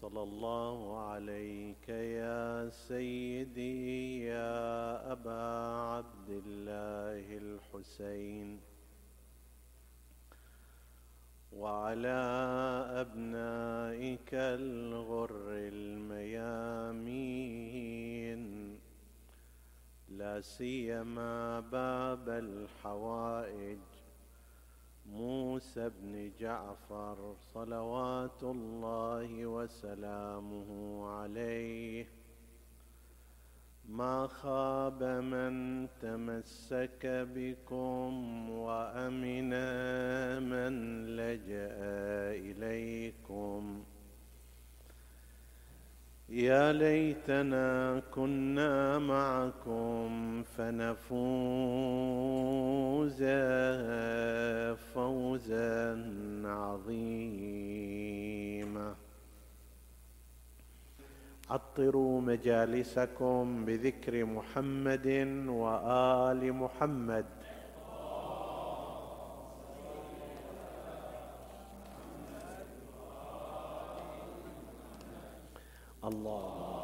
صلى الله عليك يا سيدي يا أبا عبد الله الحسين وعلى أبنائك الغر الميامين لا سيما باب الحوائج موسى بن جعفر صلوات الله وسلامه عليه. ما خاب من تمسك بكم وأمن من لجأ إليكم. يا ليتنا كنا معكم فنفوز فوزا عظيما. عطروا مجالسكم بذكر محمد وآل محمد. اللهم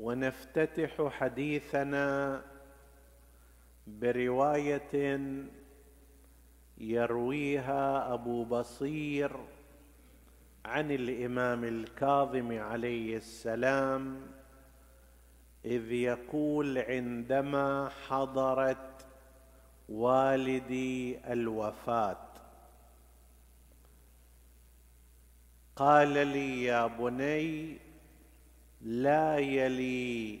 ونفتتح حديثنا برواية يرويها أبو بصير عن الإمام الكاظم عليه السلام إذ يقول عندما حضرت والدي الوفاة قال لي يا بني لا يلي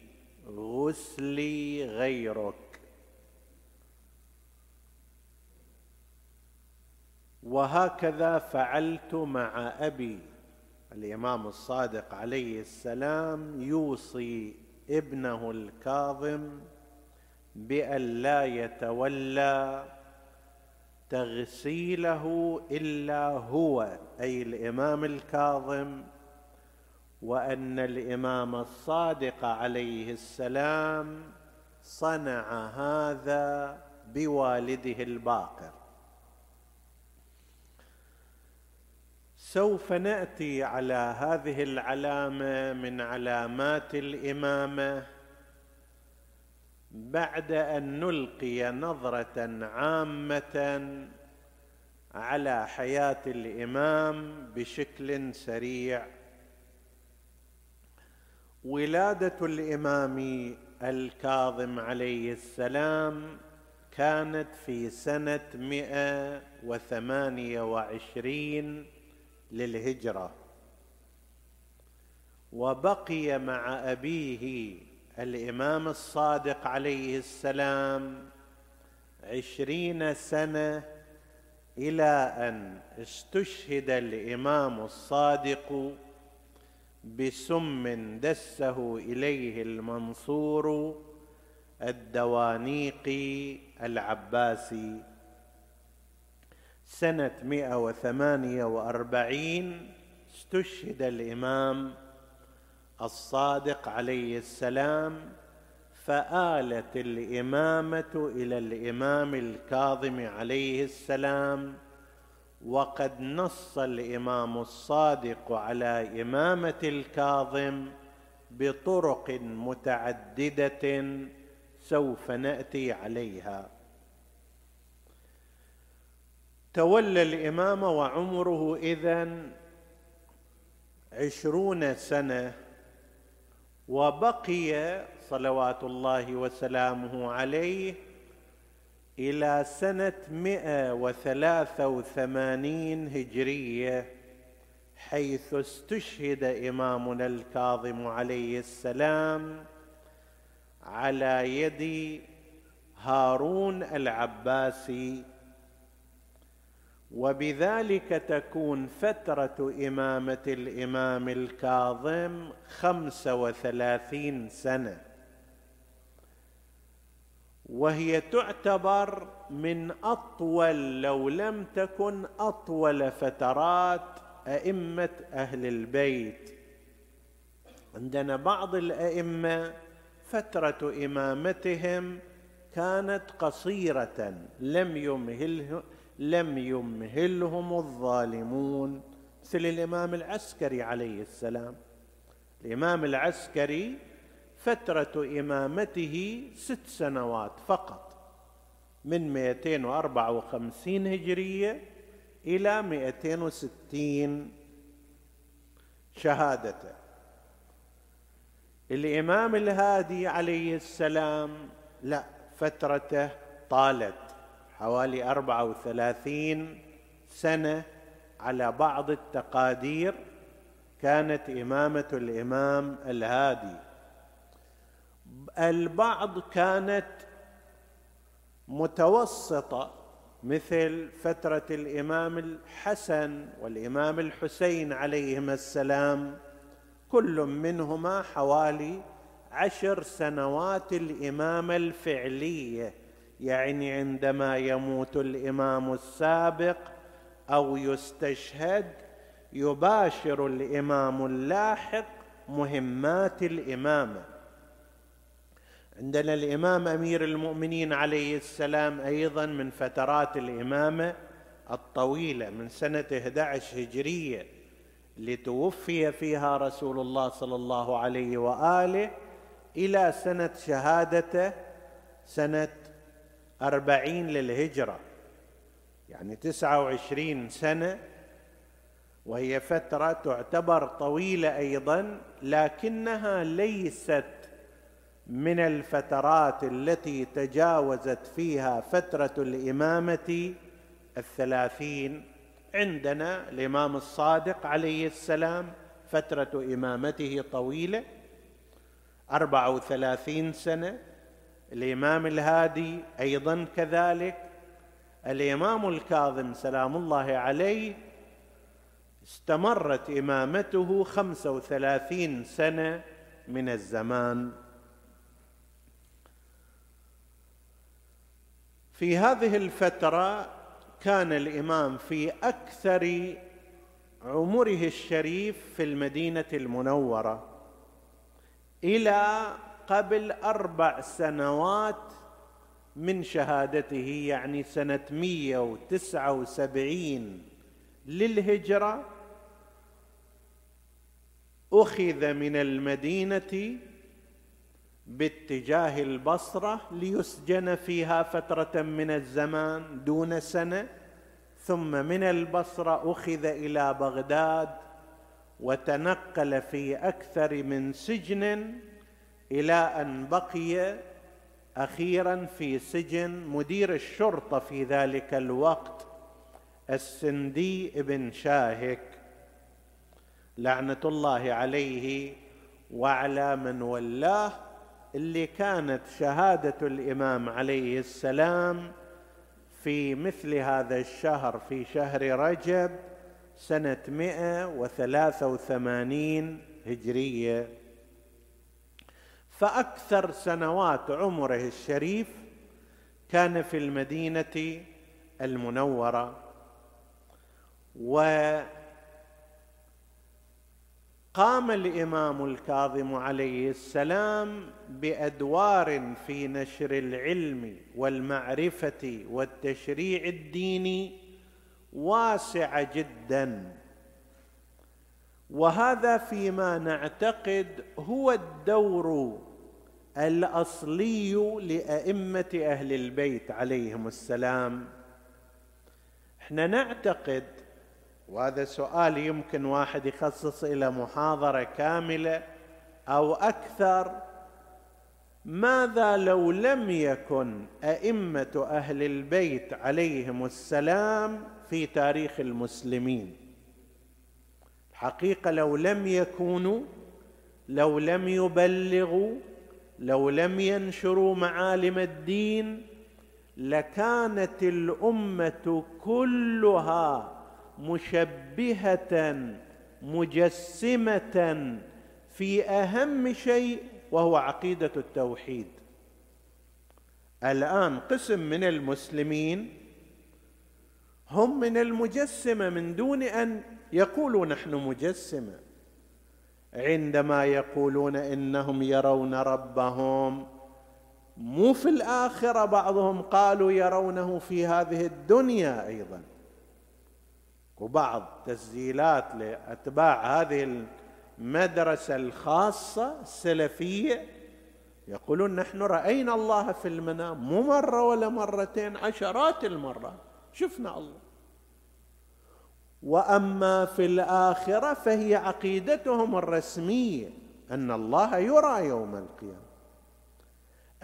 غسلي غيرك. وهكذا فعلت مع أبي. الإمام الصادق عليه السلام يوصي ابنه الكاظم بأن لا يتولى تغسيله إلا هو أي الإمام الكاظم وأن الإمام الصادق عليه السلام صنع هذا بوالده الباقر. سوف نأتي على هذه العلامة من علامات الإمامة بعد أن نلقي نظرة عامة على حياة الإمام بشكل سريع. ولادة الإمام الكاظم عليه السلام كانت في سنة مئة وثمانية وعشرين للهجرة. وبقي مع أبيه الإمام الصادق عليه السلام عشرين سنة إلى أن استشهد الإمام الصادق بسم دسه إليه المنصور الدوانيقي العباسي. سنة 148 استشهد الإمام الصادق عليه السلام فآلت الإمامة إلى الإمام الكاظم عليه السلام وقد نص الإمام الصادق على إمامة الكاظم بطرق متعددة سوف نأتي عليها. تولى الامامه وعمره إذا عشرون سنة وبقي صلوات الله وسلامه عليه إلى سنة مئة وثلاثة وثمانين هجرية حيث استشهد إمامنا الكاظم عليه السلام على يد هارون العباسي وبذلك تكون فترة إمامة الإمام الكاظم خمسة وثلاثين سنة. وهي تعتبر من أطول لو لم تكن أطول فترات أئمة أهل البيت. عندنا بعض الأئمة فترة إمامتهم كانت قصيرة لم يمهله لم يمهلهم الظالمون. مثل الإمام العسكري عليه السلام. الإمام العسكري فترة إمامته ست سنوات فقط. من 254 هجرية إلى 260 شهادته الإمام الهادي عليه السلام لا فترته طالت. حوالي أربعة وثلاثين سنة على بعض التقادير كانت إمامة الإمام الهادي. البعض كانت متوسطة مثل فترة الإمام الحسن والإمام الحسين عليهما السلام. كل منهما حوالي عشر سنوات الإمامة الفعلية. يعني عندما يموت الإمام السابق أو يستشهد يباشر الإمام اللاحق مهمات الإمامة. عندنا الإمام أمير المؤمنين عليه السلام أيضا من فترات الإمامة الطويلة من سنة 11 هجرية لتوفي فيها رسول الله صلى الله عليه وآله إلى سنة شهادته سنة أربعين للهجرة. يعني تسعة وعشرين سنة وهي فترة تعتبر طويلة أيضا لكنها ليست من الفترات التي تجاوزت فيها فترة الإمامة الثلاثين. عندنا الإمام الصادق عليه السلام فترة إمامته طويلة أربعة وثلاثين سنة. الإمام الهادي أيضا كذلك. الإمام الكاظم سلام الله عليه استمرت إمامته خمسة وثلاثين سنة من الزمان. في هذه الفترة كان الإمام في أكثر عمره الشريف في المدينة المنورة إلى قبل أربع سنوات من شهادته يعني سنة مية وتسعة وسبعين للهجرة أخذ من المدينة باتجاه البصرة ليسجن فيها فترة من الزمان دون سنة ثم من البصرة أخذ إلى بغداد وتنقل في أكثر من سجن إلى أن بقي أخيرا في سجن مدير الشرطة في ذلك الوقت السندي بن شاهك. لعنة الله عليه وعلى من ولاه اللي كانت شهادة الإمام عليه السلام في مثل هذا الشهر في شهر رجب سنة 183 هجرية. فأكثر سنوات عمره الشريف كان في المدينة المنورة. وقام الإمام الكاظم عليه السلام بأدوار في نشر العلم والمعرفة والتشريع الديني واسعه جدا. وهذا فيما نعتقد هو الدور الأصلي لأئمة أهل البيت عليهم السلام. إحنا نعتقد وهذا سؤال يمكن واحد يخصص إلى محاضرة كاملة أو أكثر ماذا لو لم يكن أئمة أهل البيت عليهم السلام في تاريخ المسلمين؟ حقيقة لو لم يكونوا لو لم يبلغوا لو لم ينشروا معالم الدين لكانت الأمة كلها مشبهة مجسمة في أهم شيء وهو عقيدة التوحيد. الآن قسم من المسلمين هم من المجسمة من دون أن يقولوا نحن مجسمه عندما يقولون إنهم يرون ربهم مو في الآخرة بعضهم قالوا يرونه في هذه الدنيا أيضا. وبعض تسجيلات لأتباع هذه المدرسة الخاصة السلفية يقولون نحن رأينا الله في المنام مو مرة ولا مرتين عشرات المرات. شفنا الله. وأما في الآخرة فهي عقيدتهم الرسمية أن الله يرى يوم القيامة.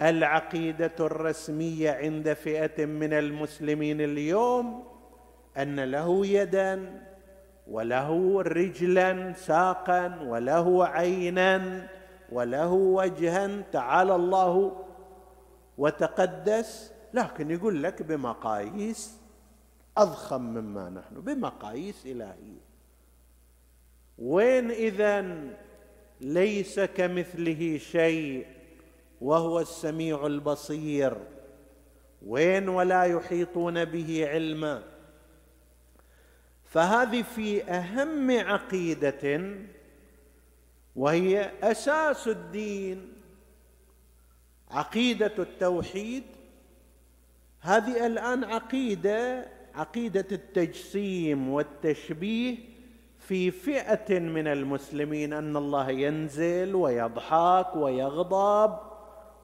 العقيدة الرسمية عند فئة من المسلمين اليوم أن له يدا وله رجلا ساقا وله عينا وله وجها تعالى الله وتقدس لكن يقول لك بمقاييس أضخم مما نحن بمقاييس إلهية. وين إذا ليس كمثله شيء وهو السميع البصير؟ وين ولا يحيطون به علما؟ فهذه في أهم عقيدة وهي أساس الدين. عقيدة التوحيد. هذه الآن عقيدة عقيدة التجسيم والتشبيه في فئة من المسلمين أن الله ينزل ويضحك ويغضب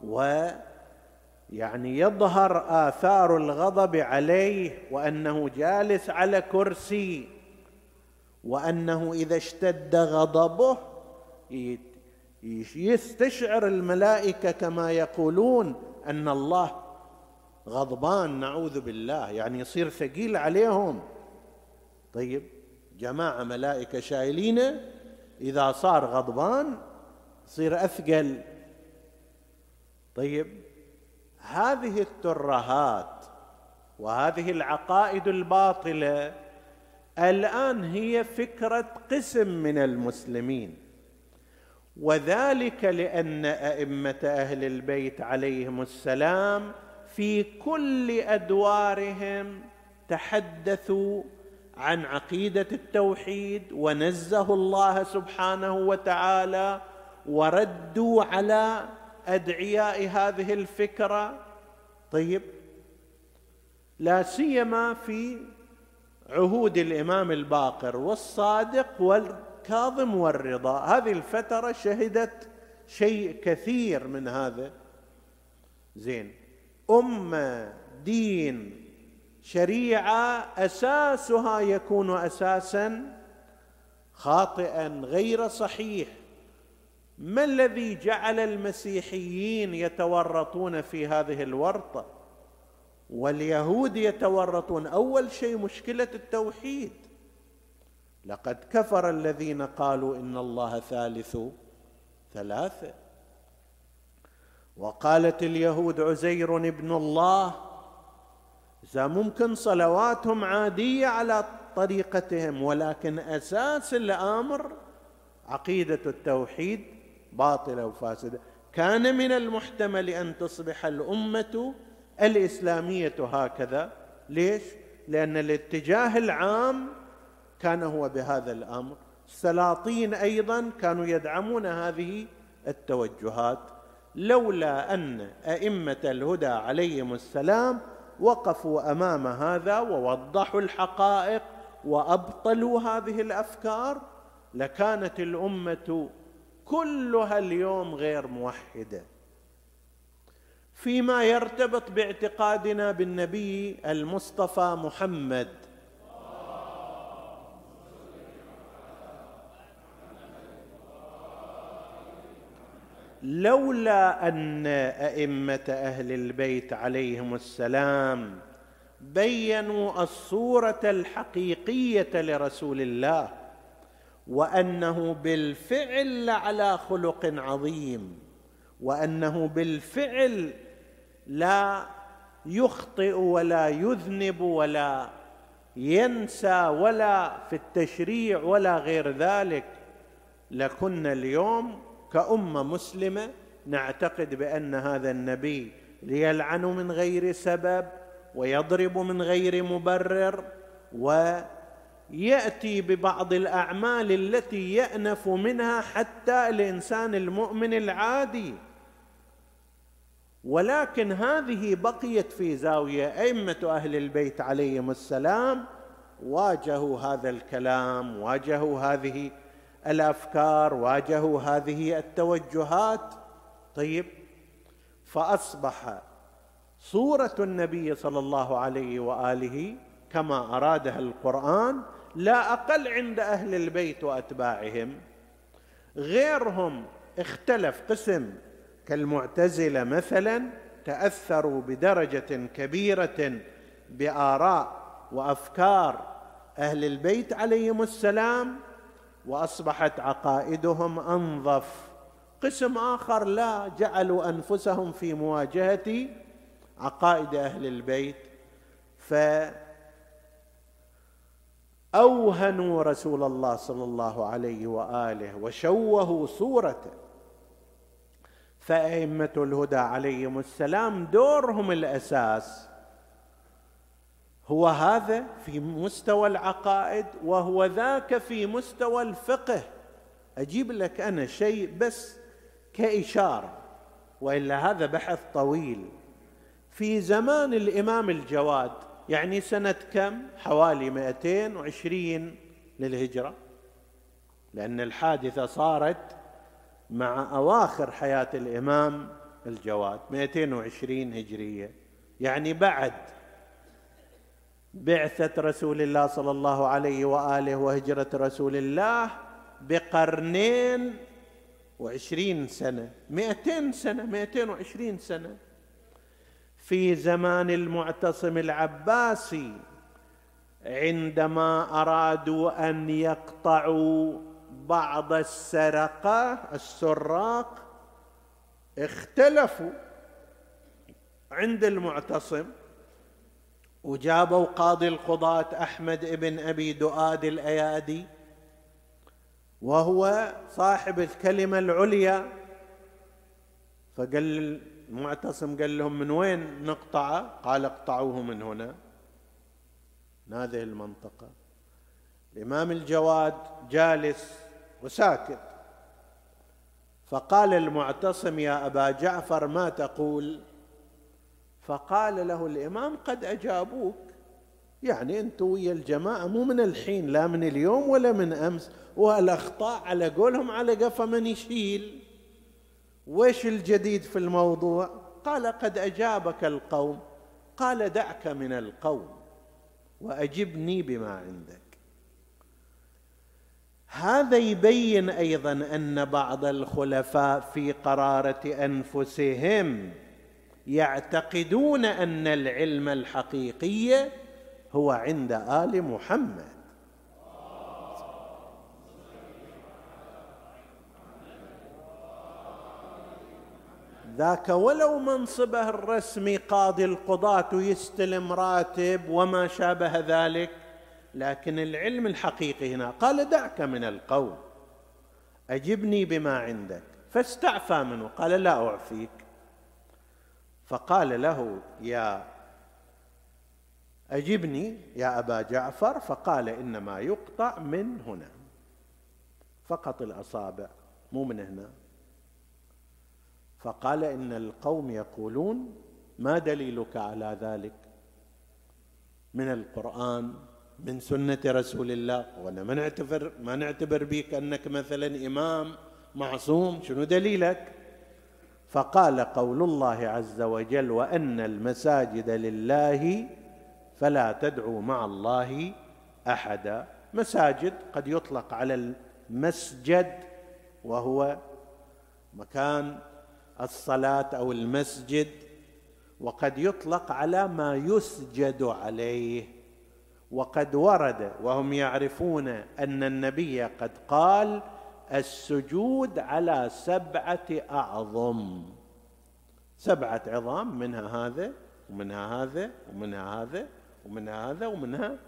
ويعني يظهر آثار الغضب عليه وأنه جالس على كرسي وأنه إذا اشتد غضبه يستشعر الملائكة كما يقولون أن الله غضبان نعوذ بالله. يعني يصير ثقيل عليهم. طيب جماعة ملائكة شايلينه إذا صار غضبان يصير أثقل. طيب هذه الترهات وهذه العقائد الباطلة الآن هي فكرة قسم من المسلمين. وذلك لأن أئمة أهل البيت عليهم السلام في كل أدوارهم تحدثوا عن عقيدة التوحيد ونزهوا الله سبحانه وتعالى وردوا على أدعياء هذه الفكرة. طيب لا سيما في عهود الإمام الباقر والصادق والكاظم والرضا. هذه الفترة شهدت شيء كثير من هذا. زين. امه دين شريعة أساسها يكون أساسا خاطئا غير صحيح. ما الذي جعل المسيحيين يتورطون في هذه الورطة؟ واليهود يتورطون. أول شيء مشكلة التوحيد. لقد كفر الذين قالوا إن الله ثالث ثلاثة. وقالت اليهود عزير ابن الله إذا ممكن صلواتهم عادية على طريقتهم ولكن أساس الأمر عقيدة التوحيد باطلة وفاسدة. كان من المحتمل أن تصبح الأمة الإسلامية هكذا. ليش؟ لأن الاتجاه العام كان هو بهذا الأمر. السلاطين أيضا كانوا يدعمون هذه التوجهات. لولا أن أئمة الهدى عليهم السلام وقفوا أمام هذا ووضحوا الحقائق وأبطلوا هذه الأفكار لكانت الأمة كلها اليوم غير موحدة. فيما يرتبط باعتقادنا بالنبي المصطفى محمد لولا أن أئمة أهل البيت عليهم السلام بينوا الصورة الحقيقية لرسول الله وأنه بالفعل لعلى خلق عظيم وأنه بالفعل لا يخطئ ولا يذنب ولا ينسى ولا في التشريع ولا غير ذلك. لكنا اليوم كأمة مسلمة نعتقد بأن هذا النبي ليلعن من غير سبب ويضرب من غير مبرر ويأتي ببعض الأعمال التي يأنف منها حتى الإنسان المؤمن العادي. ولكن هذه بقيت في زاوية أئمة أهل البيت عليهم السلام واجهوا هذا الكلام واجهوا هذه الأفكار واجهوا هذه التوجهات. طيب فأصبح صورة النبي صلى الله عليه وآله كما أرادها القرآن لا أقل عند أهل البيت وأتباعهم. غيرهم اختلف قسم كالمعتزلة مثلا تأثروا بدرجة كبيرة بآراء وأفكار أهل البيت عليهم السلام. وأصبحت عقائدهم أنظف. قسم آخر لا جعلوا أنفسهم في مواجهة عقائد أهل البيت. ف أوهنوا رسول الله صلى الله عليه وآله وشوهوا صورته. فأئمة الهدى عليهم السلام دورهم الأساس هو هذا في مستوى العقائد وهو ذاك في مستوى الفقه. أجيب لك أنا شيء بس كإشارة وإلا هذا بحث طويل. في زمان الإمام الجواد يعني سنة كم؟ حوالي 220 للهجرة. لأن الحادثة صارت مع أواخر حياة الإمام الجواد 220 هجرية. يعني بعد بعثة رسول الله صلى الله عليه وآله وهجرة رسول الله بقرنين وعشرين سنة مئتين سنة مئتين وعشرين سنة. في زمان المعتصم العباسي عندما أرادوا أن يقطعوا بعض السرقة السراق اختلفوا عند المعتصم. وجابوا قاضي القضاة أحمد ابن أبي دؤاد الأيادي وهو صاحب الكلمة العليا. فقال المعتصم قال لهم من وين نقطعه قال اقطعوه من هنا. من هذه المنطقة. الإمام الجواد جالس وساكت. فقال المعتصم يا أبا جعفر ما تقول؟ فقال له الإمام قد أجابوك. يعني أنتوا ويا الجماعة مو من الحين لا من اليوم ولا من أمس. والأخطاء على قولهم على قفا من يشيل. وش الجديد في الموضوع؟ قال قد أجابك القوم. قال دعك من القوم وأجبني بما عندك. هذا يبين أيضا أن بعض الخلفاء في قرارة أنفسهم يعتقدون أن العلم الحقيقي هو عند آل محمد. ذاك ولو منصبه الرسمي قاضي القضاة ويستلم راتب وما شابه ذلك لكن العلم الحقيقي هنا قال دعك من القول أجبني بما عندك فاستعفى منه. قال لا أعفيك. فقال له يا أجبني يا أبا جعفر. فقال إنما يقطع من هنا. فقط الأصابع مو من هنا. فقال إن القوم يقولون ما دليلك على ذلك؟ من القرآن من سنة رسول الله. وأنا ما نعتبر ما نعتبر بك أنك مثلا إمام معصوم شنو دليلك؟ فقال قول الله عز وجل وأن المساجد لله فلا تدعوا مع الله أحدا. مساجد قد يطلق على المسجد وهو مكان الصلاة أو المسجد وقد يطلق على ما يسجد عليه. وقد ورد وهم يعرفون أن النبي قد قال السجود على سبعة أعظم. سبعة عظام منها هذا ومنها هذا ومنها هذا ومنها هذا ومنها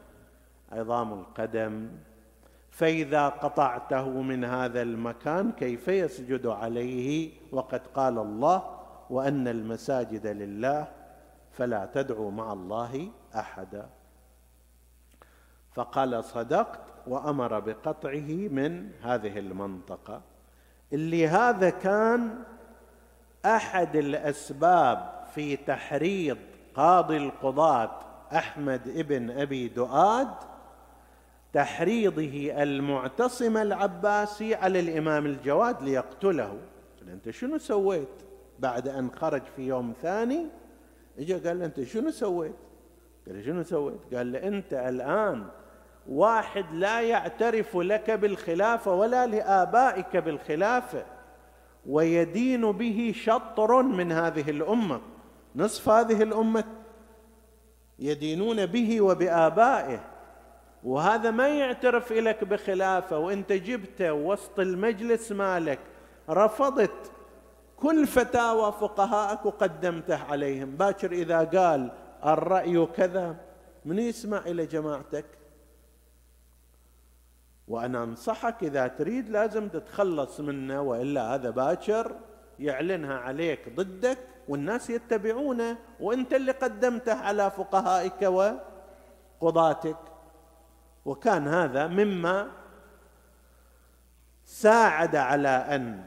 عظام القدم. فإذا قطعته من هذا المكان كيف يسجد عليه؟ وقد قال الله وأن المساجد لله فلا تدعوا مع الله أحدا. فقال صدقت. وأمر بقطعه من هذه المنطقة اللي هذا كان أحد الأسباب في تحريض قاضي القضاة أحمد ابن أبي دؤاد تحريضه المعتصم العباسي على الإمام الجواد ليقتله. أنت شنو سويت بعد أن خرج في يوم ثاني؟ اجى قال له أنت شنو سويت؟ قال له شنو سويت؟ قال له أنت الآن واحد لا يعترف لك بالخلافة ولا لآبائك بالخلافة ويدين به شطر من هذه الأمة. نصف هذه الأمة يدينون به وبآبائه. وهذا ما يعترف لك بخلافة وانت جبته وسط المجلس مالك رفضت كل فتاوى فقهائك وقدمته عليهم. باكر إذا قال الرأي كذا من يسمع إلى جماعتك؟ وأنا أنصحك إذا تريد لازم تتخلص منه وإلا هذا باكر يعلنها عليك ضدك والناس يتبعونه وأنت اللي قدمته على فقهائك وقضاتك. وكان هذا مما ساعد على أن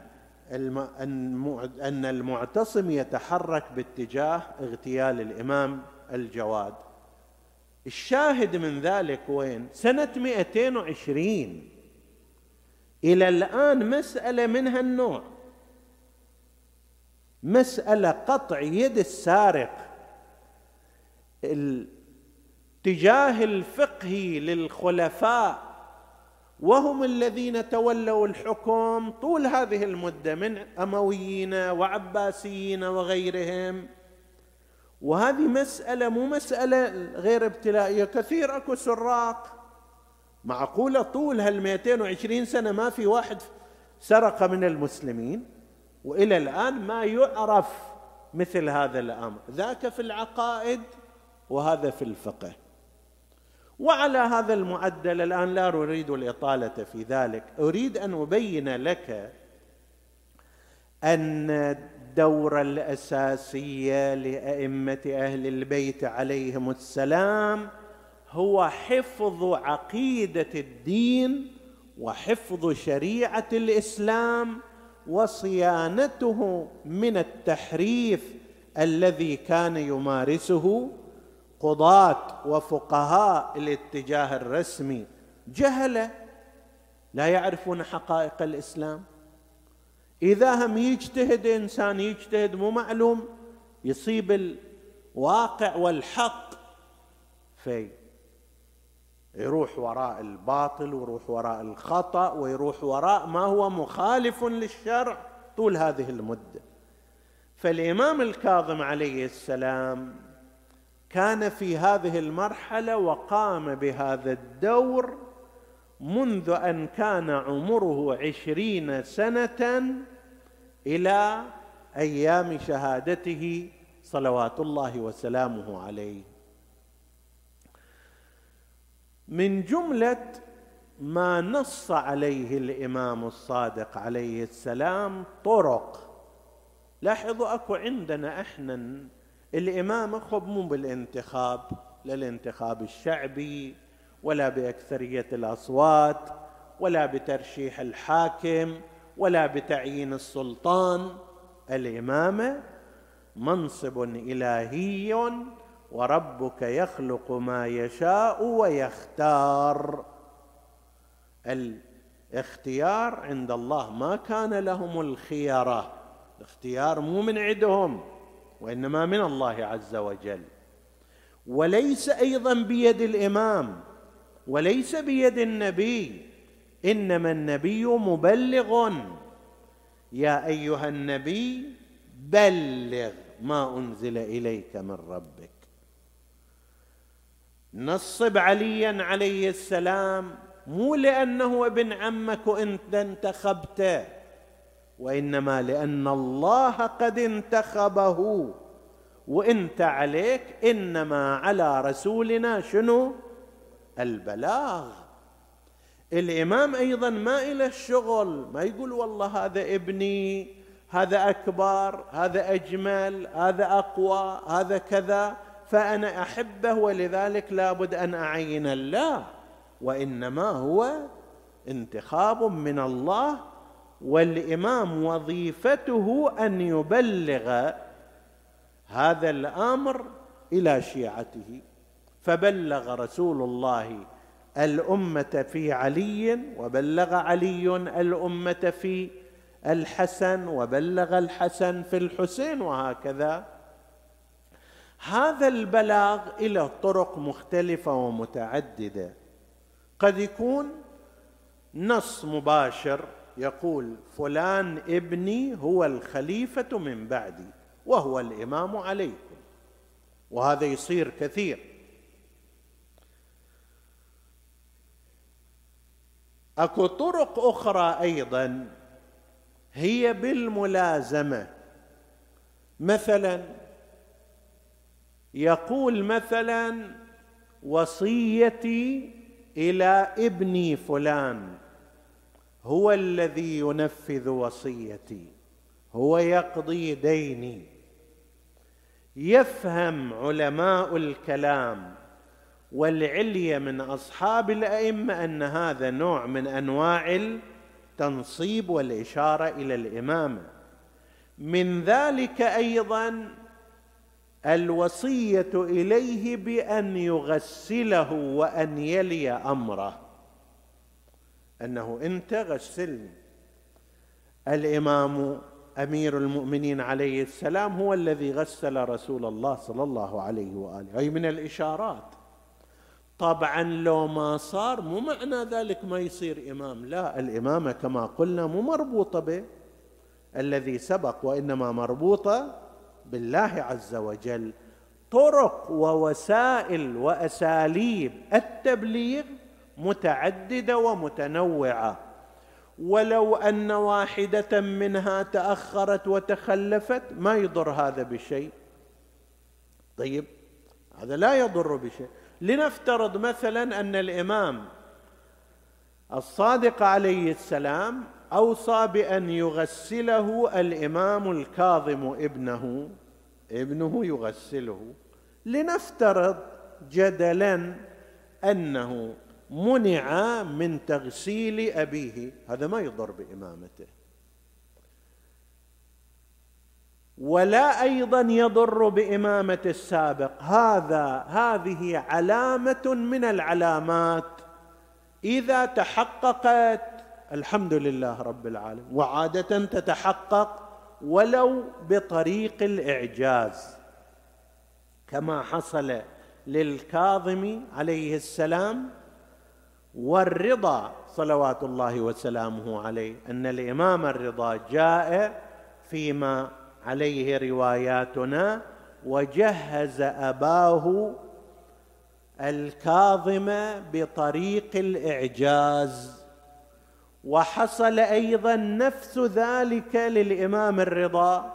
أن المعتصم يتحرك باتجاه اغتيال الإمام الجواد. الشاهد من ذلك وين؟ سنة 220 إلى الآن مسألة من هالنوع. مسألة قطع يد السارق الاتجاه الفقهي للخلفاء وهم الذين تولوا الحكم طول هذه المدة من أمويين وعباسيين وغيرهم. وهذه مسألة مو مسألة غير ابتلائية كثير أكو سراق. معقولة طول هال 220 سنة ما في واحد سرق من المسلمين؟ وإلى الآن ما يعرف مثل هذا الأمر. ذاك في العقائد وهذا في الفقه. وعلى هذا المعدل الآن لا أريد الإطالة في ذلك. أريد أن أبين لك أن الدورة الأساسية لأئمة أهل البيت عليهم السلام هو حفظ عقيدة الدين وحفظ شريعة الإسلام وصيانته من التحريف الذي كان يمارسه قضاة وفقهاء الاتجاه الرسمي. جهلة لا يعرفون حقائق الإسلام. إذا هم يجتهد إنسان يجتهد مو معلوم يصيب الواقع والحق في يروح وراء الباطل ويروح وراء الخطأ ويروح وراء ما هو مخالف للشرع طول هذه المدة. فالإمام الكاظم عليه السلام كان في هذه المرحلة وقام بهذا الدور منذ أن كان عمره عشرين سنة إلى أيام شهادته صلوات الله وسلامه عليه. من جملة ما نص عليه الإمام الصادق عليه السلام طرق. لاحظوا أكو عندنا إحنا الإمام خب مو بالانتخاب لا الانتخاب الشعبي ولا بأكثرية الأصوات ولا بترشيح الحاكم ولا بتعيين السلطان. الامامه منصب إلهي وربك يخلق ما يشاء ويختار. الاختيار عند الله ما كان لهم الخيره الاختيار مو من عندهم وإنما من الله عز وجل. وليس أيضا بيد الإمام. وليس بيد النبي إنما النبي مبلغ. يا أيها النبي بلغ ما أنزل إليك من ربك. نصب عليا عليه السلام مو لأنه ابن عمك وانت انتخبته وإنما لأن الله قد انتخبه. وإنت عليك إنما على رسولنا شنو؟ البلاغ. الإمام أيضا ما إلى الشغل ما يقول والله هذا ابني هذا أكبر هذا أجمل هذا أقوى هذا كذا فأنا أحبه ولذلك لابد أن أعين الله وإنما هو انتخاب من الله والإمام وظيفته أن يبلغ هذا الأمر إلى شيعته. فبلغ رسول الله الأمة في علي وبلغ علي الأمة في الحسن وبلغ الحسن في الحسين وهكذا. هذا البلاغ إلى طرق مختلفة ومتعددة. قد يكون نص مباشر يقول فلان ابني هو الخليفة من بعدي وهو الإمام عليكم. وهذا يصير كثير. أكو طرق أخرى أيضا هي بالملازمة. مثلا يقول مثلا وصيتي إلى ابني فلان هو الذي ينفذ وصيتي هو يقضي ديني. يفهم علماء الكلام والعلية من أصحاب الأئمة أن هذا نوع من أنواع التنصيب والإشارة إلى الإمامة. من ذلك أيضا الوصية إليه بأن يغسله وأن يلي أمره. أنه انت غسلني الإمام أمير المؤمنين عليه السلام هو الذي غسل رسول الله صلى الله عليه وآله. أي من الإشارات. طبعا لو ما صار مو معنى ذلك ما يصير إمام. لا الإمامة كما قلنا مو مربوطة به. الذي سبق وإنما مربوطة بالله عز وجل. طرق ووسائل وأساليب التبليغ متعددة ومتنوعة. ولو أن واحدة منها تأخرت وتخلفت ما يضر هذا بشيء. طيب هذا لا يضر بشيء. لنفترض مثلا أن الإمام الصادق عليه السلام أوصى بأن يغسله الإمام الكاظم ابنه ابنه يغسله لنفترض جدلا أنه منع من تغسيل أبيه. هذا ما يضر بإمامته. ولا أيضا يضر بإمامة السابق. هذا هذه علامة من العلامات. إذا تحققت الحمد لله رب العالمين وعادة تتحقق ولو بطريق الإعجاز. كما حصل للكاظم عليه السلام والرضا صلوات الله وسلامه عليه أن الإمام الرضا جاء فيما عليه رواياتنا وجهز أباه الكاظم بطريق الإعجاز. وحصل أيضا نفس ذلك للإمام الرضا.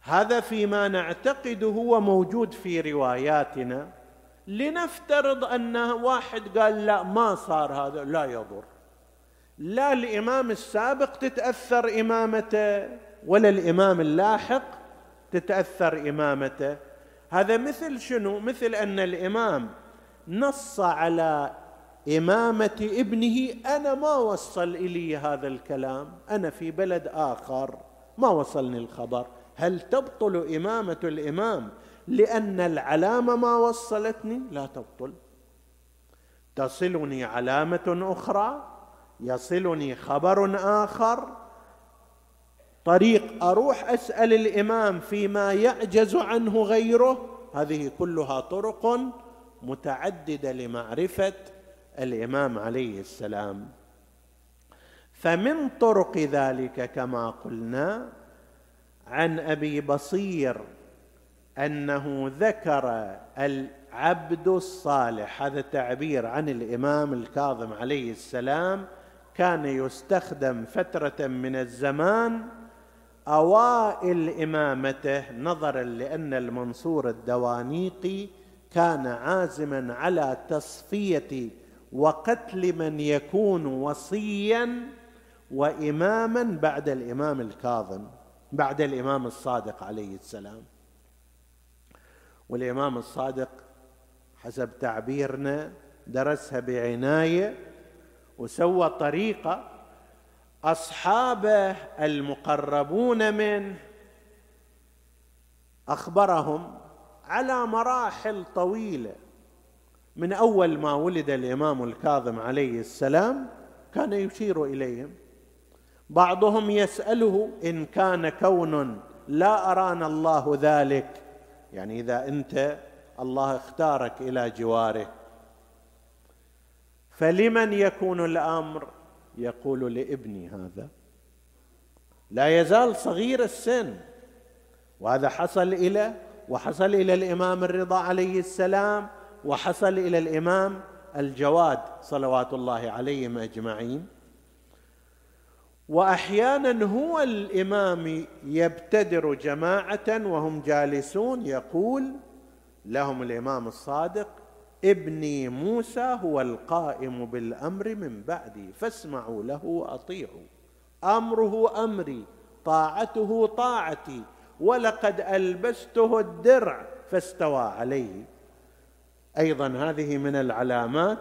هذا فيما نعتقده هو موجود في رواياتنا. لنفترض أن واحد قال لا ما صار هذا لا يضر. لا الإمام السابق تتأثر إمامته. ولا الامام اللاحق تتأثر إمامته. هذا مثل شنو؟ مثل أن الإمام نص على إمامة ابنه أنا ما وصل إلي هذا الكلام أنا في بلد آخر ما وصلني الخبر. هل تبطل إمامة الإمام لأن العلامة ما وصلتني؟ لا تبطل. تصلني علامة أخرى؟ يصلني خبر آخر؟ طريق أروح أسأل الإمام فيما يعجز عنه غيره هذه كلها طرق متعددة لمعرفة الإمام عليه السلام. فمن طرق ذلك كما قلنا عن أبي بصير أنه ذكر العبد الصالح هذا تعبير عن الإمام الكاظم عليه السلام كان يستخدم فترة من الزمان أوائل إمامته نظرا لأن المنصور الدوانيقي كان عازما على تصفية وقتل من يكون وصيا واماما بعد الإمام الكاظم بعد الإمام الصادق عليه السلام. والإمام الصادق حسب تعبيرنا درسها بعناية وسوى طريقة أصحابه المقربون منه أخبرهم على مراحل طويلة. من أول ما ولد الإمام الكاظم عليه السلام كان يشير إليهم. بعضهم يسأله إن كان كون لا أرانا الله ذلك. يعني إذا أنت الله اختارك إلى جواره. فلمن يكون الأمر؟ يقول لابني هذا لا يزال صغير السن. وهذا حصل إلى وحصل إلى الإمام الرضا عليه السلام وحصل إلى الإمام الجواد صلوات الله عليهم أجمعين. وأحيانا هو الإمام يبتدر جماعة وهم جالسون يقول لهم الإمام الصادق ابني موسى هو القائم بالأمر من بعدي فاسمعوا له وأطيعوا. أمره أمري طاعته طاعتي. ولقد ألبسته الدرع فاستوى عليه. أيضا هذه من العلامات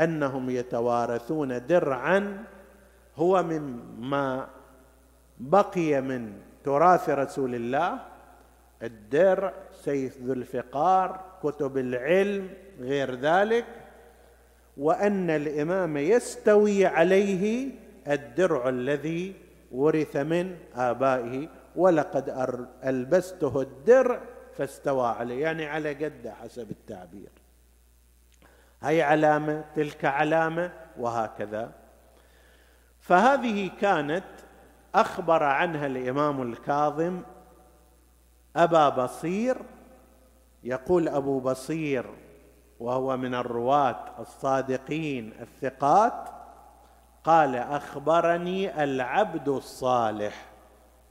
أنهم يتوارثون درعا هو مما بقي من تراث رسول الله. الدرع سيف ذو الفقار كتب العلم غير ذلك وأن الإمام يستوي عليه الدرع الذي ورث من آبائه ولقد ألبسته الدرع فاستوى عليه يعني على قده حسب التعبير. هي علامة تلك علامة وهكذا. فهذه كانت أخبر عنها الإمام الكاظم أبا بصير يقول أبو بصير وهو من الرواة الصادقين الثقات قال أخبرني العبد الصالح.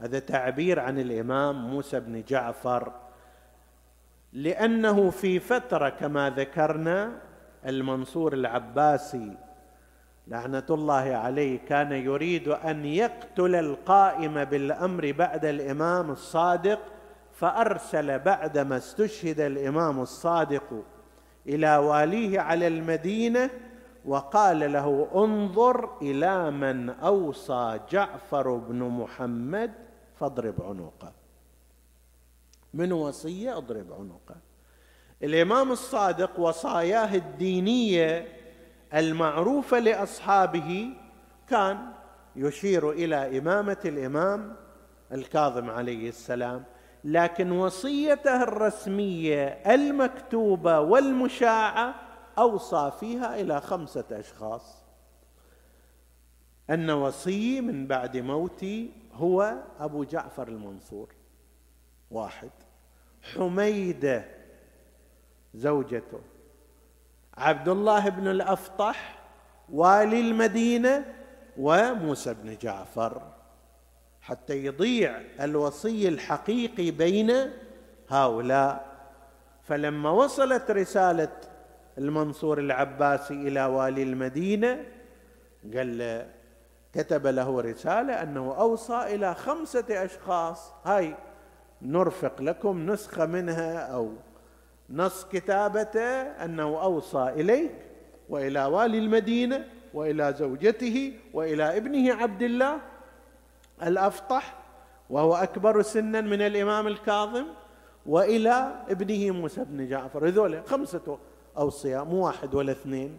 هذا تعبير عن الإمام موسى بن جعفر. لأنه في فترة كما ذكرنا المنصور العباسي لعنة الله عليه كان يريد أن يقتل القائم بالأمر بعد الإمام الصادق فأرسل بعدما استشهد الإمام الصادق إلى واليه على المدينة وقال له انظر إلى من أوصى جعفر بن محمد فاضرب عنقه. من وصية؟ اضرب عنقه. الإمام الصادق وصاياه الدينية المعروفة لأصحابه كان يشير إلى إمامة الإمام الكاظم عليه السلام. لكن وصيته الرسمية المكتوبة والمشاعة أوصى فيها إلى خمسة أشخاص. أن وصي من بعد موتي هو أبو جعفر المنصور واحد. حميدة زوجته عبد الله بن الأفطح والي المدينة وموسى بن جعفر. حتى يضيع الوصي الحقيقي بين هؤلاء. فلما وصلت رسالة المنصور العباسي إلى والي المدينة قال له كتب له رسالة أنه أوصى إلى خمسة أشخاص هاي نرفق لكم نسخة منها أو نص كتابته أنه أوصى إليك وإلى والي المدينة وإلى زوجته وإلى ابنه عبد الله الأفطح وهو أكبر سنا من الإمام الكاظم وإلى ابنه موسى بن جعفر. هذول خمسة اوصياء مو واحد ولا اثنين.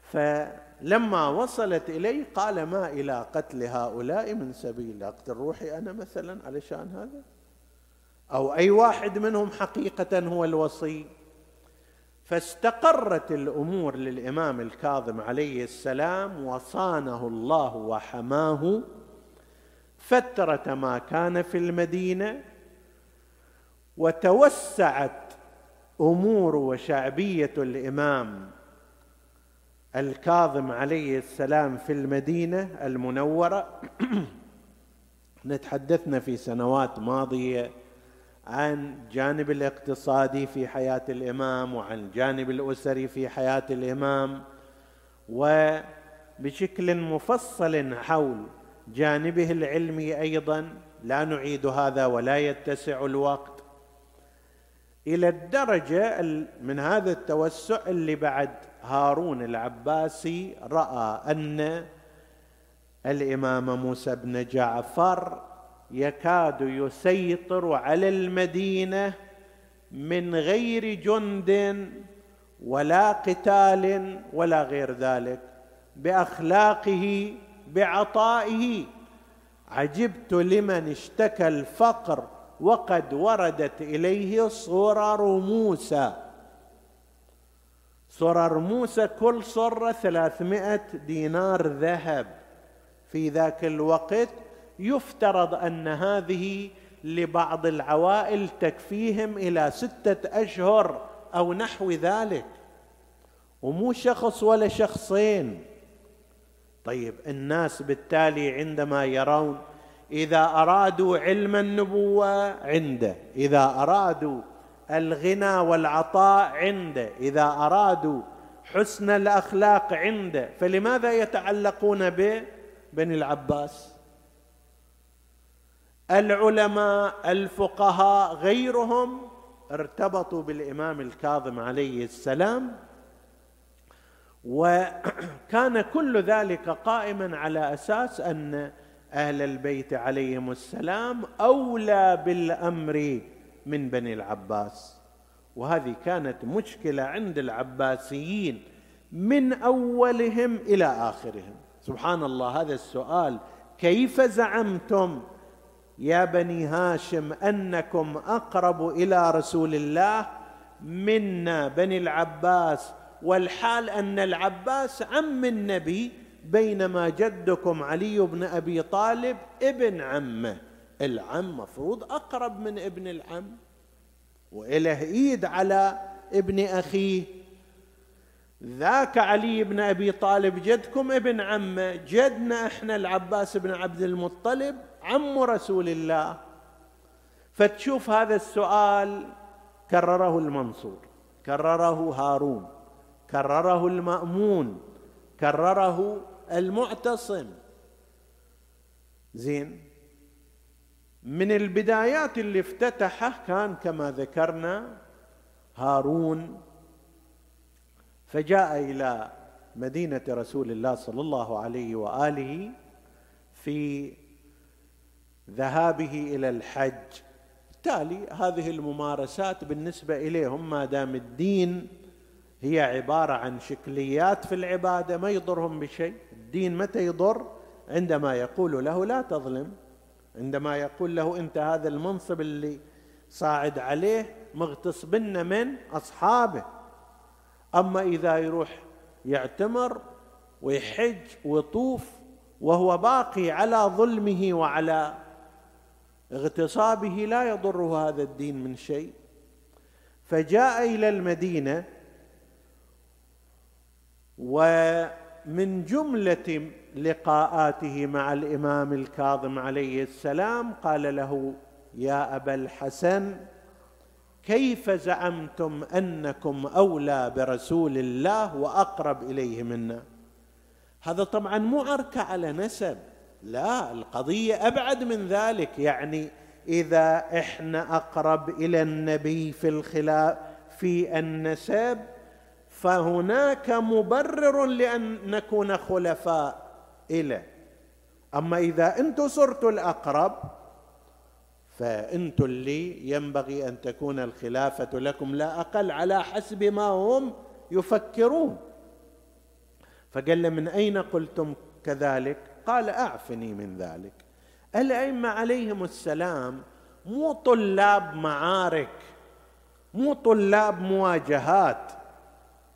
فلما وصلت إليه قال ما إلى قتل هؤلاء من سبيل أقتل روحي أنا مثلا علشان هذا؟ أو أي واحد منهم حقيقة هو الوصي؟ فاستقرت الأمور للإمام الكاظم عليه السلام وصانه الله وحماه فترة ما كان في المدينة وتوسعت أمور وشعبية الإمام الكاظم عليه السلام في المدينة المنورة. نتحدثنا في سنوات ماضية عن الجانب الاقتصادي في حياة الإمام وعن الجانب الأسري في حياة الإمام وبشكل مفصل حول جانبه العلمي أيضا لا نعيد هذا ولا يتسع الوقت إلى الدرجة من هذا التوسع اللي بعد هارون العباسي رأى أن الإمام موسى بن جعفر يكاد يسيطر على المدينة من غير جند ولا قتال ولا غير ذلك بأخلاقه بعطائه. عجبت لمن اشتكى الفقر وقد وردت إليه صرر موسى. صرر موسى كل صرة ثلاثمائة دينار ذهب. في ذاك الوقت يفترض أن هذه لبعض العوائل تكفيهم إلى ستة أشهر أو نحو ذلك. ومو شخص ولا شخصين. طيب الناس بالتالي عندما يرون إذا أرادوا علم النبوة عنده إذا أرادوا الغنى والعطاء عنده إذا أرادوا حسن الأخلاق عنده فلماذا يتعلقون ببني العباس؟ العلماء الفقهاء غيرهم ارتبطوا بالإمام الكاظم عليه السلام وكان كل ذلك قائما على أساس أن أهل البيت عليهم السلام أولى بالأمر من بني العباس. وهذه كانت مشكلة عند العباسيين من أولهم إلى آخرهم. سبحان الله هذا السؤال كيف زعمتم يا بني هاشم أنكم أقرب إلى رسول الله منا بني العباس والحال أن العباس عم النبي بينما جدكم علي بن أبي طالب ابن عمه. العم مفروض أقرب من ابن العم. وإله إيد على ابن أخيه. ذاك علي بن أبي طالب جدكم ابن عمه. جدنا إحنا العباس بن عبد المطلب عم رسول الله. فتشوف هذا السؤال كرره المنصور. كرره هارون. كرره المأمون كرره المعتصم. زين. من البدايات اللي افتتحه كان كما ذكرنا هارون. فجاء إلى مدينة رسول الله صلى الله عليه وآله في ذهابه إلى الحج. بالتالي هذه الممارسات بالنسبة إليهم ما دام الدين هي عبارة عن شكليات في العبادة ما يضرهم بشيء. الدين متى يضر؟ عندما يقول له لا تظلم. عندما يقول له أنت هذا المنصب اللي صاعد عليه مغتصبن من أصحابه. أما إذا يروح يعتمر ويحج ويطوف وهو باقي على ظلمه وعلى اغتصابه لا يضره هذا الدين من شيء. فجاء إلى المدينة ومن جملة لقاءاته مع الإمام الكاظم عليه السلام قال له يا أبا الحسن كيف زعمتم أنكم أولى برسول الله وأقرب إليه منا؟ هذا طبعا مو عركه على نسب لا القضية أبعد من ذلك يعني إذا إحنا أقرب إلى النبي في الخلاف في النسب فهناك مبرر لأن نكون خلفاء اليه أما إذا أنتم صرتوا الأقرب فانتم اللي ينبغي أن تكون الخلافة لكم لا أقل على حسب ما هم يفكرون. فقال له من أين قلتم كذلك؟ قال أعفني من ذلك. الأئمة عليهم السلام مو طلاب معارك مو طلاب مواجهات.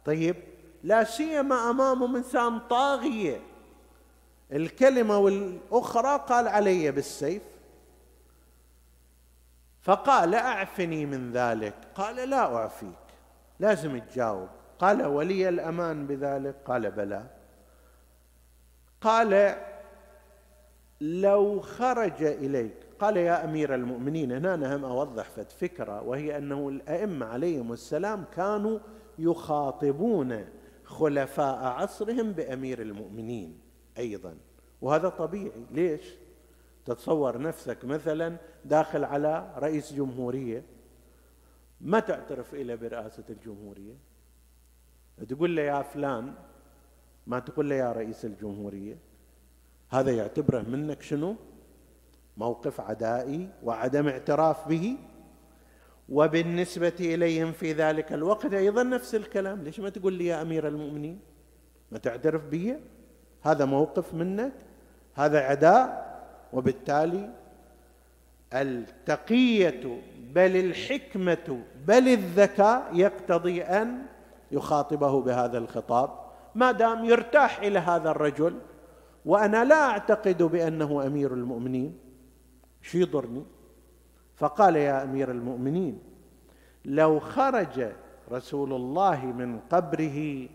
طيب لا سيما امامهم انسان طاغية. الكلمة والأخرى قال علي بالسيف. فقال أعفني من ذلك. قال لا أعفيك لازم تجاوب. قال ولي الأمان بذلك؟ قال بلى. قال لو خرج إليك. قال يا أمير المؤمنين هنا أنا هم اوضح فكرة وهي أنه الأئمة عليهم السلام كانوا يخاطبون خلفاء عصرهم بأمير المؤمنين أيضا. وهذا طبيعي. ليش؟ تتصور نفسك مثلا داخل على رئيس جمهورية ما تعترف إلى برئاسة الجمهورية. تقول له يا فلان ما تقول له يا رئيس الجمهورية. هذا يعتبره منك شنو؟ موقف عدائي وعدم اعتراف به. وبالنسبة إليهم في ذلك الوقت أيضا نفس الكلام. ليش ما تقول لي يا أمير المؤمنين؟ ما تعترف بي؟ هذا موقف منك هذا عداء. وبالتالي التقية بل الحكمة بل الذكاء يقتضي أن يخاطبه بهذا الخطاب. ما دام يرتاح إلى هذا الرجل وأنا لا أعتقد بأنه أمير المؤمنين. شو يضرني؟ فقال يا أمير المؤمنين لو خرج رسول الله من قبره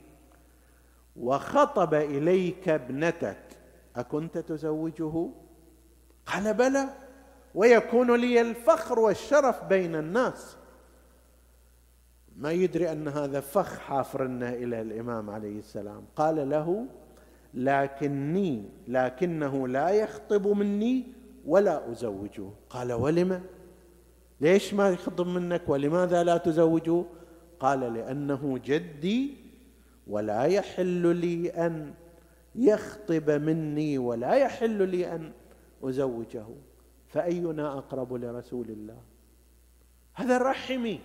وخطب إليك ابنتك أكنت تزوجه؟ قال بلى ويكون لي الفخر والشرف بين الناس. ما يدري أن هذا فخ حافرنا إلى الإمام عليه السلام. قال له لكني لكنه لا يخطب مني ولا أزوجه. قال ولم؟ ليش ما يخطب منك ولماذا لا تزوجه قال لأنه جدي ولا يحل لي أن يخطب مني ولا يحل لي أن أزوجه. فأينا أقرب لرسول الله؟ هذا رحمي.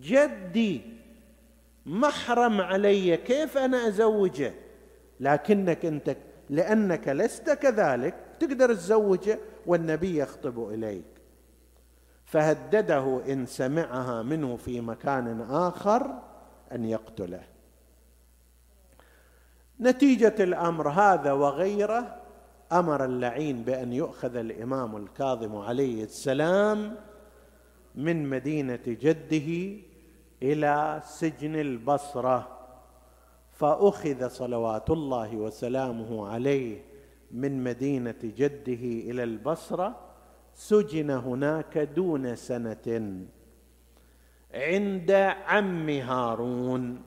جدي محرم علي كيف أنا أزوجه؟ لكنك أنت لأنك لست كذلك تقدر تزوجه والنبي يخطب إليك. فهدده إن سمعها منه في مكان آخر أن يقتله. نتيجة الأمر هذا وغيره أمر اللعين بأن يؤخذ الإمام الكاظم عليه السلام من مدينة جده إلى سجن البصرة فأخذ صلوات الله وسلامه عليه من مدينة جده إلى البصرة سجن هناك دون سنة. عند عم هارون.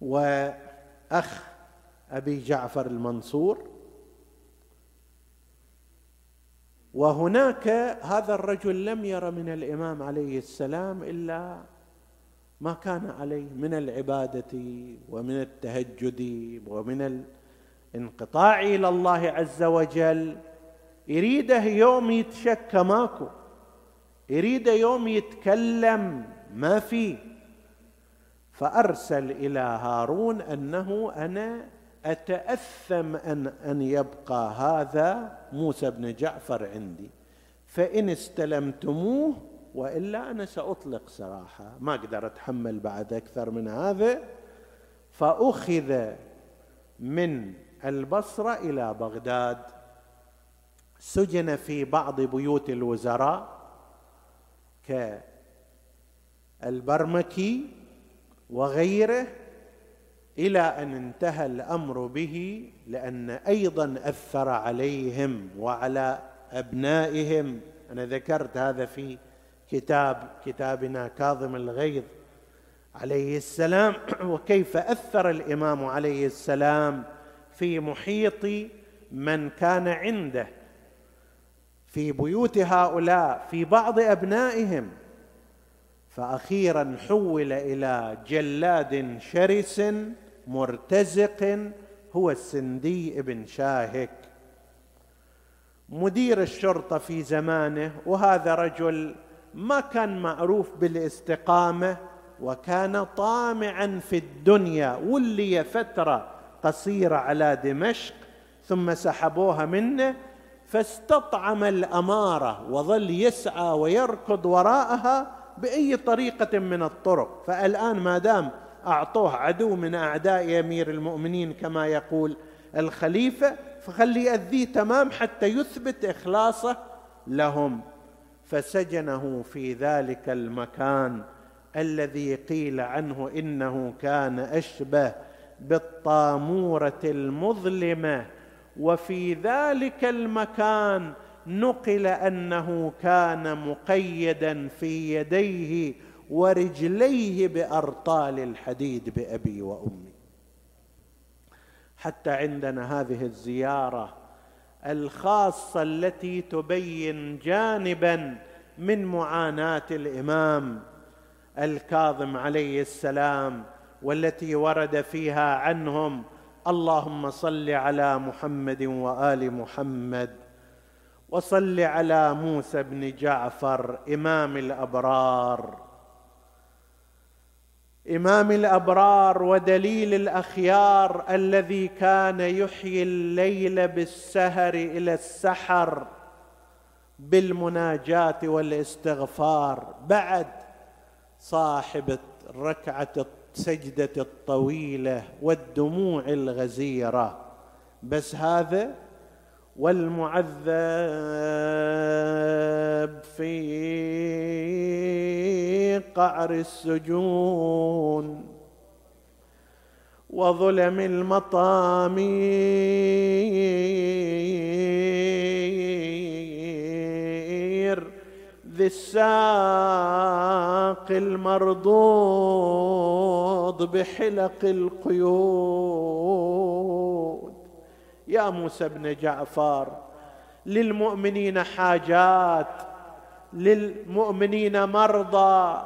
وأخ أبي جعفر المنصور. وهناك هذا الرجل لم ير من الإمام عليه السلام إلا ما كان عليه من العبادة ومن التهجد ومن الانقطاع إلى الله عز وجل. يريده يوم يتشكى ماكو. يريده يوم يتكلم ما في. فأرسل إلى هارون أنه أنا أتأثم أن أن يبقى هذا موسى بن جعفر عندي. فإن استلمتموه وإلا أنا سأطلق سراحه ما أقدر أتحمل بعد أكثر من هذا. فأخذ من البصرة إلى بغداد. سجن في بعض بيوت الوزراء كالبرمكي وغيره إلى أن انتهى الأمر به لأن أيضا أثر عليهم وعلى أبنائهم. أنا ذكرت هذا في كتاب كتابنا كاظم الغيظ عليه السلام. وكيف أثر الإمام عليه السلام في محيط من كان عنده. في بيوت هؤلاء في بعض أبنائهم. فاخيرا حول إلى جلاد شرس مرتزق هو السندي بن شاهك. مدير الشرطة في زمانه وهذا رجل ما كان معروف بالاستقامة وكان طامعا في الدنيا. ولي فترة قصيرة على دمشق ثم سحبوها منه فاستطعم الأمارة وظل يسعى ويركض وراءها بأي طريقة من الطرق. فالآن ما دام أعطوه عدو من أعداء أمير المؤمنين كما يقول الخليفة فخلي يأذيه تمام حتى يثبت إخلاصه لهم. فسجنه في ذلك المكان الذي قيل عنه إنه كان أشبه بالطامورة المظلمة وفي ذلك المكان نقل أنه كان مقيدا في يديه ورجليه بأرطال الحديد بأبي وأمي. حتى عندنا هذه الزيارة الخاصة التي تبين جانبا من معاناة الإمام الكاظم عليه السلام والتي ورد فيها عنهم اللهم صل على محمد وآل محمد وصل على موسى بن جعفر إمام الأبرار. إمام الأبرار ودليل الأخيار الذي كان يحيي الليل بالسهر إلى السحر بالمناجاة والإستغفار بعد صاحب الركعه السجده الطويلة والدموع الغزيرة. بس هذا والمعذب في قعر السجون وظلم المطامير ذي الساق المرضوض بحلق القيود. يا موسى بن جعفر للمؤمنين حاجات للمؤمنين مرضى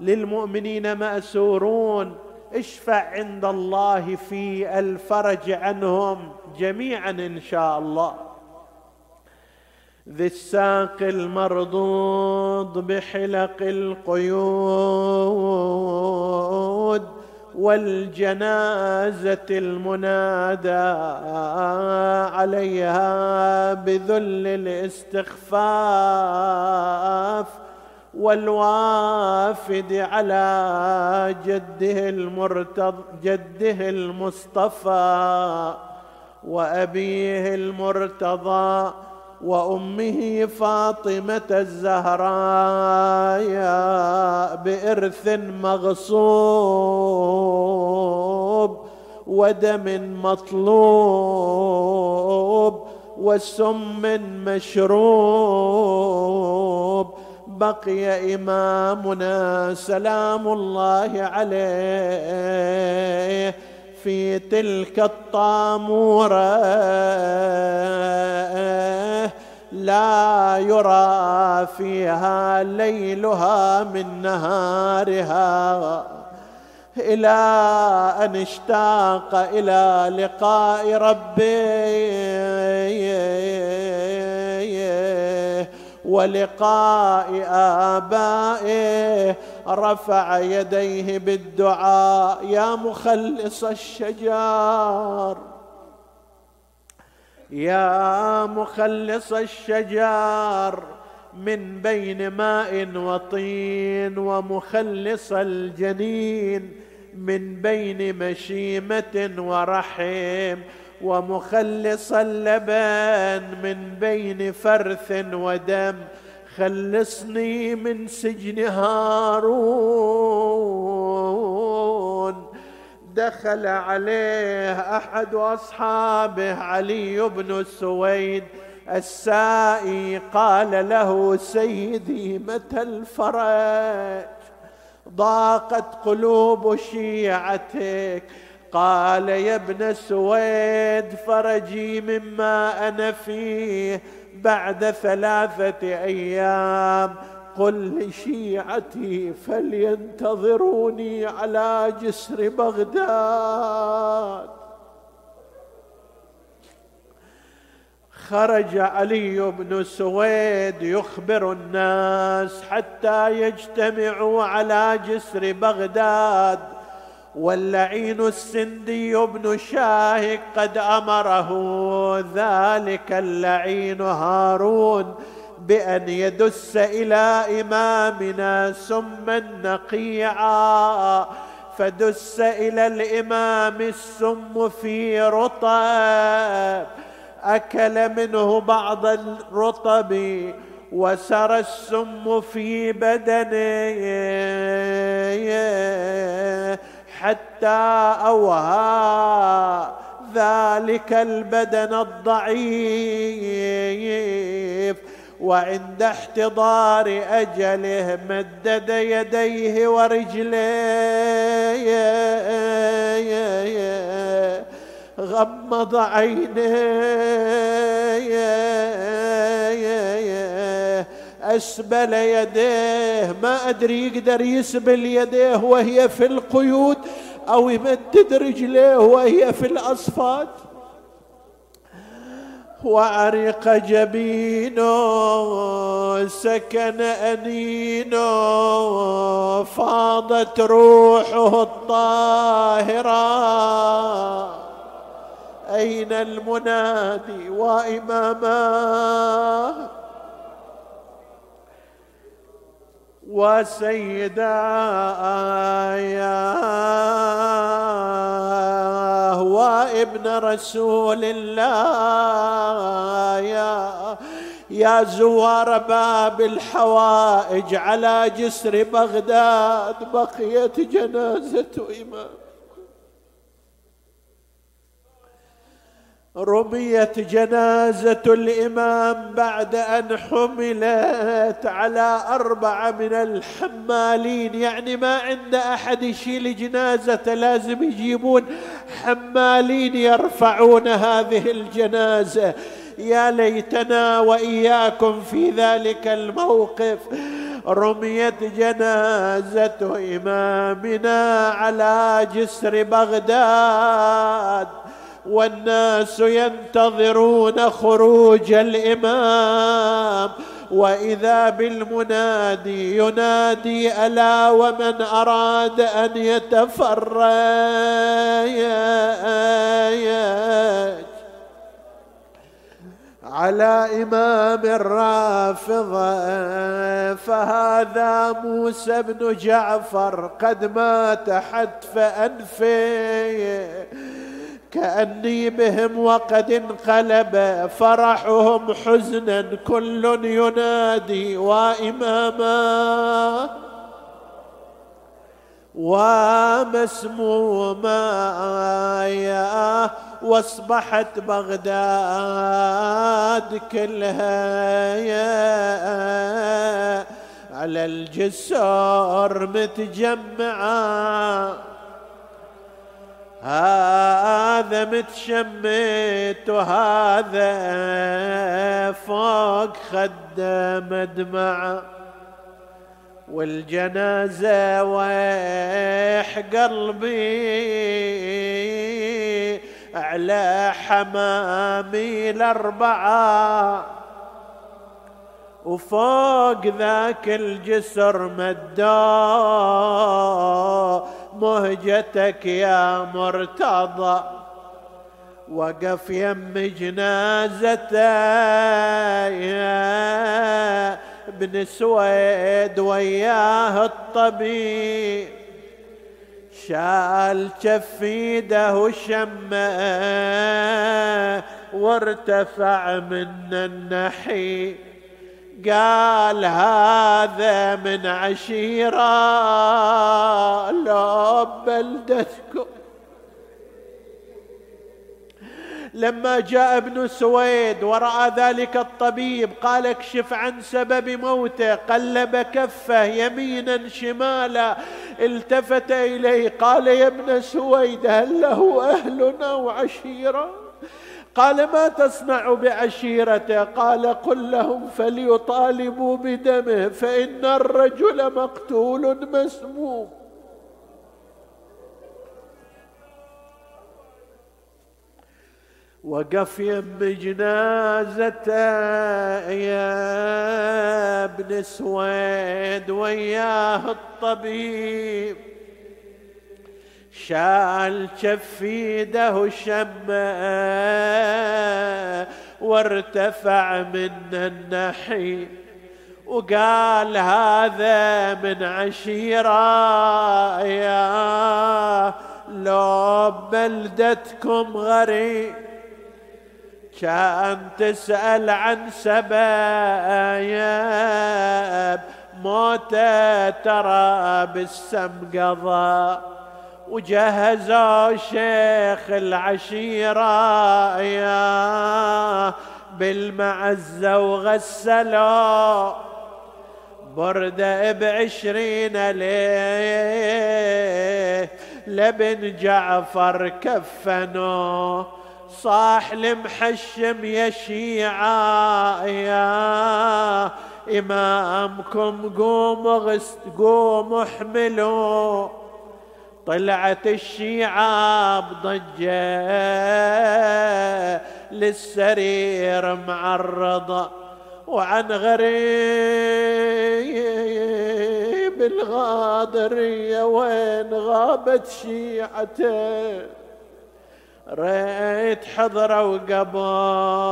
للمؤمنين مأسورون. اشفع عند الله في الفرج عنهم جميعا إن شاء الله. ذي الساق المرضوض بحلق القيود والجنازة المنادى عليها بذل الاستخفاف والوافد على جده المرتض جده المصطفى وأبيه المرتضى وأمه فاطمة الزهراء بإرث مغصوب ودم مطلوب وسم مشروب. بقي إمامنا سلام الله عليه. في تلك الطامورة. لا يرى فيها ليلها من نهارها. إلى أن اشتاق إلى لقاء ربه. ولقاء آبائه. رفع يديه بالدعاء يا مخلص الشجار يا مخلص الشجار من بين ماء وطين ومخلص الجنين من بين مشيمة ورحم ومخلص اللبن من بين فرث ودم خلصني من سجن هارون. دخل عليه أحد أصحابه علي بن سويد السائي قال له سيدي متى الفرج؟ ضاقت قلوب شيعتك. قال يا ابن سويد فرجي مما أنا فيه. بعد ثلاثة أيام قل لشيعتي فلينتظروني على جسر بغداد. خرج علي بن سويد يخبر الناس حتى يجتمعوا على جسر بغداد. واللعين السندي بن شاهق قد أمره ذلك اللعين هارون بأن يدس إلى إمامنا سما نقيعا فدس إلى الإمام السم في رطب أكل منه بعض الرطب وسرى السم في بدنه. حتى أوهى ذلك البدن الضعيف وعند احتضار أجله مدد يديه ورجليه غمض عينيه. أسبل يديه. ما أدري يقدر يسبل يديه وهي في القيود أو يمدد رجليه وهي في الأصفاد. وعرق جبينه سكن أنينه فاضت روحه الطاهرة. أين المنادي وإماماه وسيداه وابن رسول الله يا يا زوار باب الحوائج على جسر بغداد بقيت جنازة إمام. رميت جنازة الإمام بعد أن حملت على أربعة من الحمالين. يعني ما عند أحد يشيل جنازة لازم يجيبون حمالين يرفعون هذه الجنازة. يا ليتنا وإياكم في ذلك الموقف. رميت جنازة إمامنا على جسر بغداد. والناس ينتظرون خروج الإمام. وإذا بالمنادي ينادي ألا ومن أراد أن يتفرج؟ على إمام الرافضة فهذا موسى بن جعفر قد مات حتف أنفه. كأني بهم وقد انقلب فرحهم حزنا كل ينادي وإماما. ومسموما واصبحت بغداد كلها. على الجسر متجمعة. هذا متشمت وهذا فوق خده مدمع. والجنازة ويح قلبي على حمامي الأربعة. وفوق ذاك الجسر مدا مهجتك يا مرتضى وقف يم جنازته يا ابن سويد وياه الطبيب. شال كفيده وشمه وارتفع من النحي قال هذا من عشيرة لو بلدتكم. لما جاء ابن سويد ورأى ذلك الطبيب قال اكشف عن سبب موته قلب كفه يمينا شمالا التفت إليه قال يا ابن سويد هل له أهل أو عشيرة قال ما تصنع بعشيرته؟ قال قل لهم فليطالبوا بدمه فإن الرجل مقتول مسموم. وقف يم جنازته يا ابن سويد وياه الطبيب. شال شفيده شمه وارتفع من النحي وقال هذا من عشيرة يا لو بلدتكم غريب كان تسأل عن سبايب موته ترى بالسم قضى. وجهزوا شيخ العشيرة يا بالمعزة وغسلوا بردة بعشرين ليه لبن جعفر كفنوا صاح المحشم يا شيعة يا إمامكم قوموا قوموا احملوا. طلعت الشيعة بضجة للسرير معرضة وعن غريب الغادرية وين غابت شيعته. ريت حضرة وقبل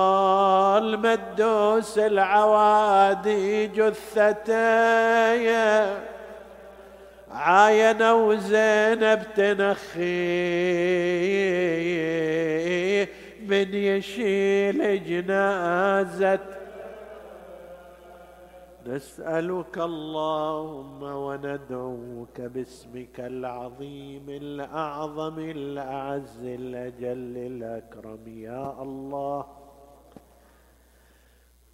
مدوس العوادي جثته عاينوا زينب تنخي من يشيل جنازة. نسألك اللهم وندعوك باسمك العظيم الأعظم الأعز الأجل الأكرم. يا الله.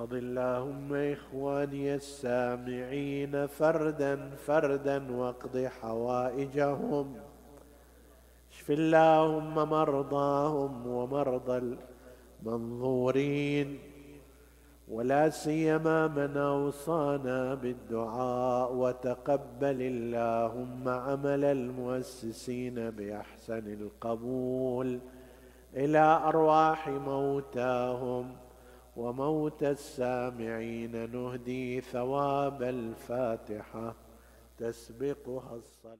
احفظ اللهم إخواني السامعين فردا فردا واقض حوائجهم. اشف اللهم مرضاهم ومرضى المنظورين. ولا سيما من أوصانا بالدعاء وتقبل اللهم عمل المؤسسين بأحسن القبول إلى أرواح موتاهم. وموت السامعين نهدي ثواب الفاتحة. تسبقها الصلاة.